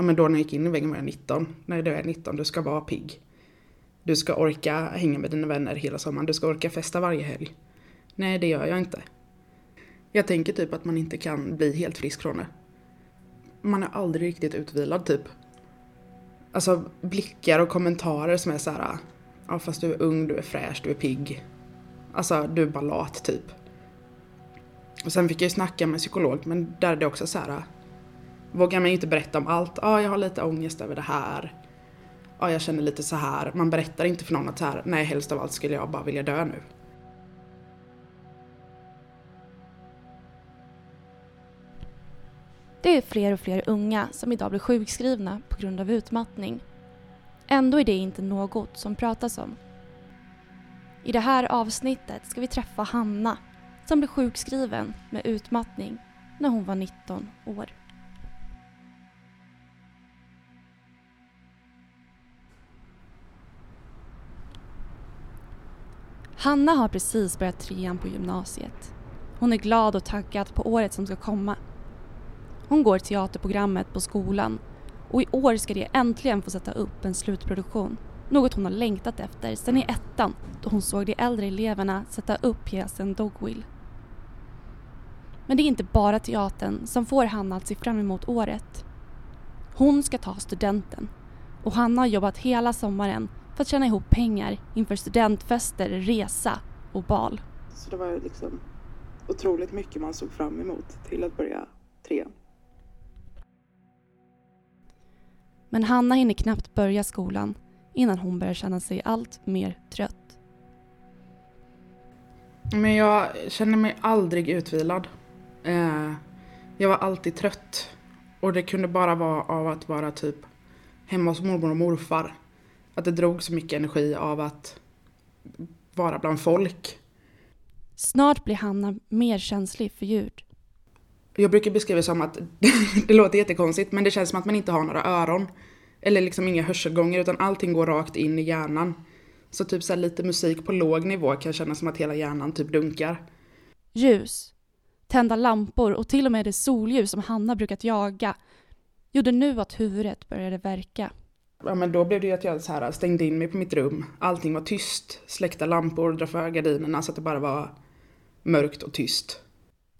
ja men då när jag gick in i väggen var jag 19. Nej, du är 19, du ska vara pigg. Du ska orka hänga med dina vänner hela sommaren, du ska orka festa varje helg. Nej, det gör jag inte. Jag tänker typ att man inte kan bli helt frisk från det. Man är aldrig riktigt utvilad typ. Alltså blickar och kommentarer som är så här. Ja fast du är ung, du är fräsch, du är pigg. Alltså du är bara lat typ. Och sen fick jag ju snacka med psykolog men där är det också så här. Vågar man ju inte berätta om allt. Ja jag har lite ångest över det här. Ja jag känner lite så här. Man berättar inte för någon att så här. Nej helst av allt skulle jag bara vilja dö nu. Det är fler och fler unga som idag blir sjukskrivna på grund av utmattning. Ändå är det inte något som pratas om. I det här avsnittet ska vi träffa Hanna som blev sjukskriven med utmattning när hon var 19 år. Hanna har precis börjat trean på gymnasiet. Hon är glad och taggad på året som ska komma. Hon går teaterprogrammet på skolan och i år ska de äntligen få sätta upp en slutproduktion. Något hon har längtat efter sedan i ettan då hon såg de äldre eleverna sätta upp pjäsen Dogwill. Men det är inte bara teatern som får Hanna att se fram emot året. Hon ska ta studenten och Hanna har jobbat hela sommaren för att tjäna ihop pengar inför studentfester, resa och bal. Så det var liksom otroligt mycket man såg fram emot till att börja trean. Men Hanna hinner knappt börja skolan innan hon börjar känna sig allt mer trött. Men jag känner mig aldrig utvilad. Eh, jag var alltid trött. Och det kunde bara vara av att vara typ hemma hos mormor och morfar. Att det drog så mycket energi av att vara bland folk. Snart blir Hanna mer känslig för ljud. Jag brukar beskriva det som att, det låter jättekonstigt, men det känns som att man inte har några öron. Eller liksom inga hörselgångar, utan allting går rakt in i hjärnan. Så typ så lite musik på låg nivå kan kännas som att hela hjärnan typ dunkar. Ljus, tända lampor och till och med det solljus som Hanna brukat jaga gjorde nu att huvudet började verka. Ja men då blev det ju att jag så här stängde in mig på mitt rum. Allting var tyst, släckta lampor, dra för gardinerna så att det bara var mörkt och tyst.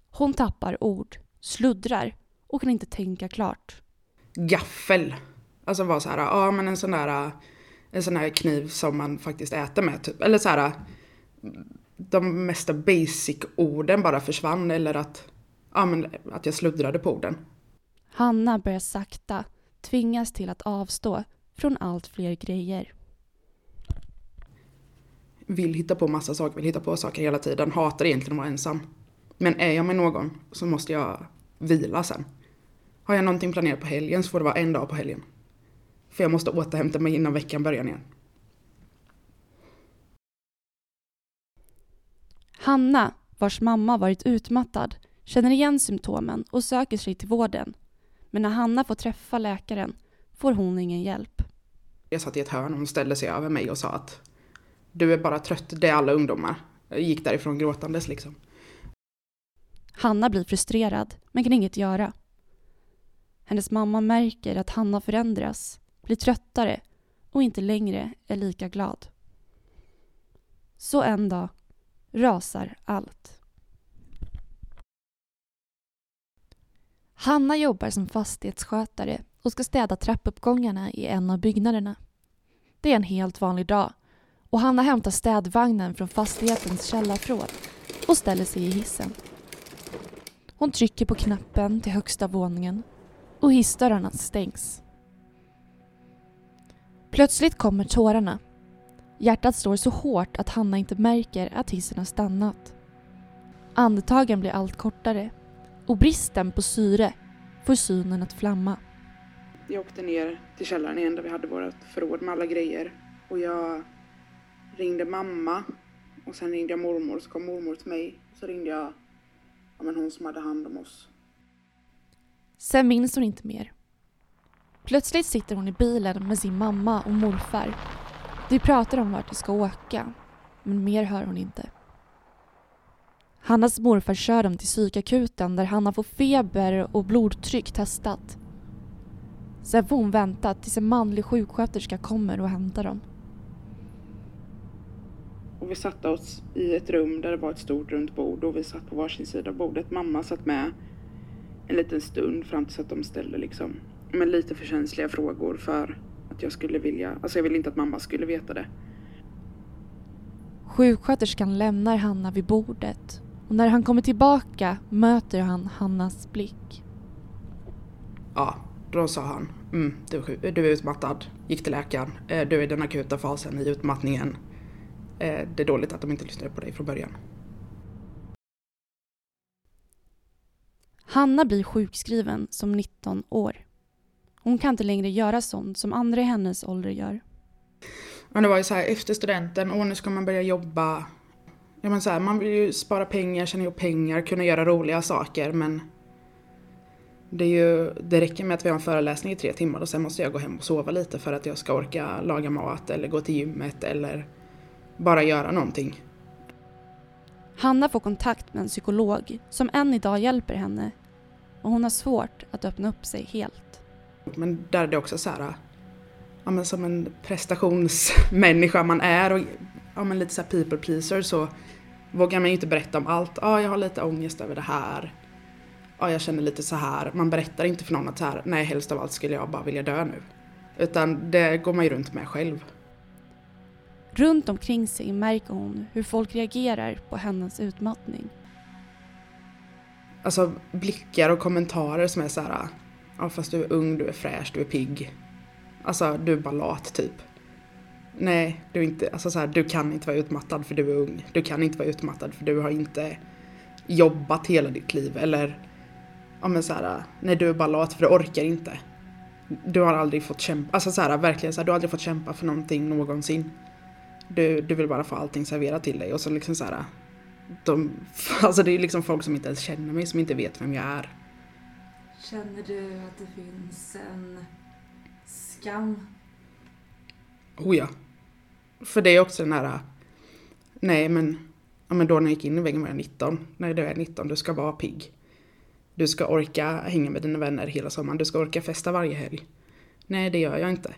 Hon tappar ord, sluddrar och kan inte tänka klart. Gaffel. Alltså var så här, ja men en sån där, en sån här kniv som man faktiskt äter med typ. Eller så här, de mesta basic orden bara försvann eller att, ja men att jag sluddrade på orden. Hanna börjar sakta tvingas till att avstå från allt fler grejer. Vill hitta på massa saker, vill hitta på saker hela tiden, hatar egentligen att vara ensam. Men är jag med någon så måste jag vila sen. Har jag någonting planerat på helgen så får det vara en dag på helgen. För jag måste återhämta mig innan veckan börjar igen. Hanna, vars mamma varit utmattad, känner igen symptomen och söker sig till vården. Men när Hanna får träffa läkaren får hon ingen hjälp. Jag satt i ett hörn och hon ställde sig över mig och sa att du är bara trött, det är alla ungdomar. Jag gick därifrån gråtandes liksom. Hanna blir frustrerad, men kan inget göra. Hennes mamma märker att Hanna förändras, blir tröttare och inte längre är lika glad. Så en dag rasar allt. Hanna jobbar som fastighetsskötare och ska städa trappuppgångarna i en av byggnaderna. Det är en helt vanlig dag och Hanna hämtar städvagnen från fastighetens källarförråd och ställer sig i hissen. Hon trycker på knappen till högsta våningen och hissdörrarna stängs. Plötsligt kommer tårarna. Hjärtat slår så hårt att Hanna inte märker att hissen har stannat. Andetagen blir allt kortare och bristen på syre får synen att flamma. Jag åkte ner till källaren igen där vi hade vårt förråd med alla grejer och jag ringde mamma och sen ringde jag mormor så kom mormor till mig. Så ringde jag ja, men hon som hade hand om oss. Sen minns hon inte mer. Plötsligt sitter hon i bilen med sin mamma och morfar. De pratar om vart de ska åka, men mer hör hon inte. Hannas morfar kör dem till psykakuten där Hanna får feber och blodtryck testat så får hon vänta tills en manlig sjuksköterska kommer och hämtar dem. Och vi satte oss i ett rum där det var ett stort runt bord och vi satt på varsin sida av bordet. Mamma satt med en liten stund fram tills att de ställde liksom, men lite för känsliga frågor för att jag skulle vilja, alltså jag ville inte att mamma skulle veta det. Sjuksköterskan lämnar Hanna vid bordet och när han kommer tillbaka möter han Hannas blick. Ja, då sa han, mm, du, du är utmattad, gick till läkaren, eh, du är i den akuta fasen i utmattningen. Eh, det är dåligt att de inte lyssnade på dig från början. Hanna blir sjukskriven som 19 år. Hon kan inte längre göra sånt som andra i hennes ålder gör. Men det var ju så här efter studenten, och nu ska man börja jobba. Ja, men så här, man vill ju spara pengar, tjäna ihop pengar, kunna göra roliga saker men det, är ju, det räcker med att vi har en föreläsning i tre timmar och sen måste jag gå hem och sova lite för att jag ska orka laga mat eller gå till gymmet eller bara göra någonting. Hanna får kontakt med en psykolog som än idag hjälper henne och hon har svårt att öppna upp sig helt. Men där är det också så här, ja, men som en prestationsmänniska man är och ja, men lite så people pleaser så vågar man ju inte berätta om allt. Ja, jag har lite ångest över det här. Ja, jag känner lite så här. Man berättar inte för någon att så här, nej helst av allt skulle jag bara vilja dö nu. Utan det går man ju runt med själv. Runt omkring sig märker hon hur folk reagerar på hennes utmattning. Alltså blickar och kommentarer som är så här, ja fast du är ung, du är fräsch, du är pigg. Alltså du är bara lat typ. Nej, du, är inte, alltså så här, du kan inte vara utmattad för du är ung. Du kan inte vara utmattad för du har inte jobbat hela ditt liv. Eller, ja men så här, nej du är bara lat för du orkar inte. Du har aldrig fått kämpa, alltså så här, verkligen så här, du har aldrig fått kämpa för någonting någonsin. Du, du vill bara få allting serverat till dig och så liksom så här, de, alltså det är liksom folk som inte ens känner mig, som inte vet vem jag är. Känner du att det finns en skam? Oh ja. För det är också den här, nej men, ja men då när jag gick in i väggen var jag 19. Nej, då är jag 19, du ska vara pigg. Du ska orka hänga med dina vänner hela sommaren, du ska orka festa varje helg. Nej, det gör jag inte.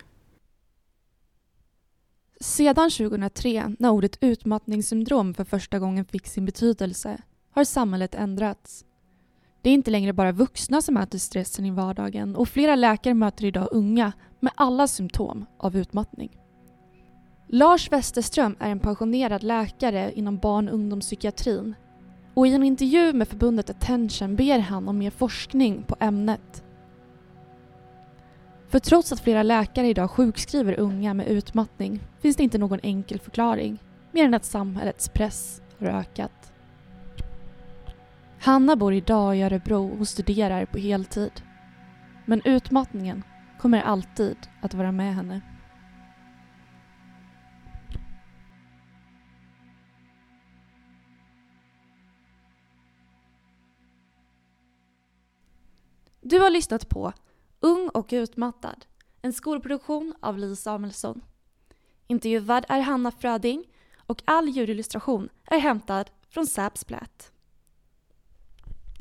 Sedan 2003, när ordet utmattningssyndrom för första gången fick sin betydelse, har samhället ändrats. Det är inte längre bara vuxna som möter stressen i vardagen och flera läkare möter idag unga med alla symptom av utmattning. Lars Westerström är en pensionerad läkare inom barn och ungdomspsykiatrin och i en intervju med förbundet Attention ber han om mer forskning på ämnet. För trots att flera läkare idag sjukskriver unga med utmattning finns det inte någon enkel förklaring mer än att samhällets press har ökat. Hanna bor idag i Örebro och studerar på heltid. Men utmattningen kommer alltid att vara med henne. Du har lyssnat på Ung och utmattad, en skolproduktion av Li Samuelsson. Intervjuad är Hanna Fröding och all ljudillustration är hämtad från Sapsplat.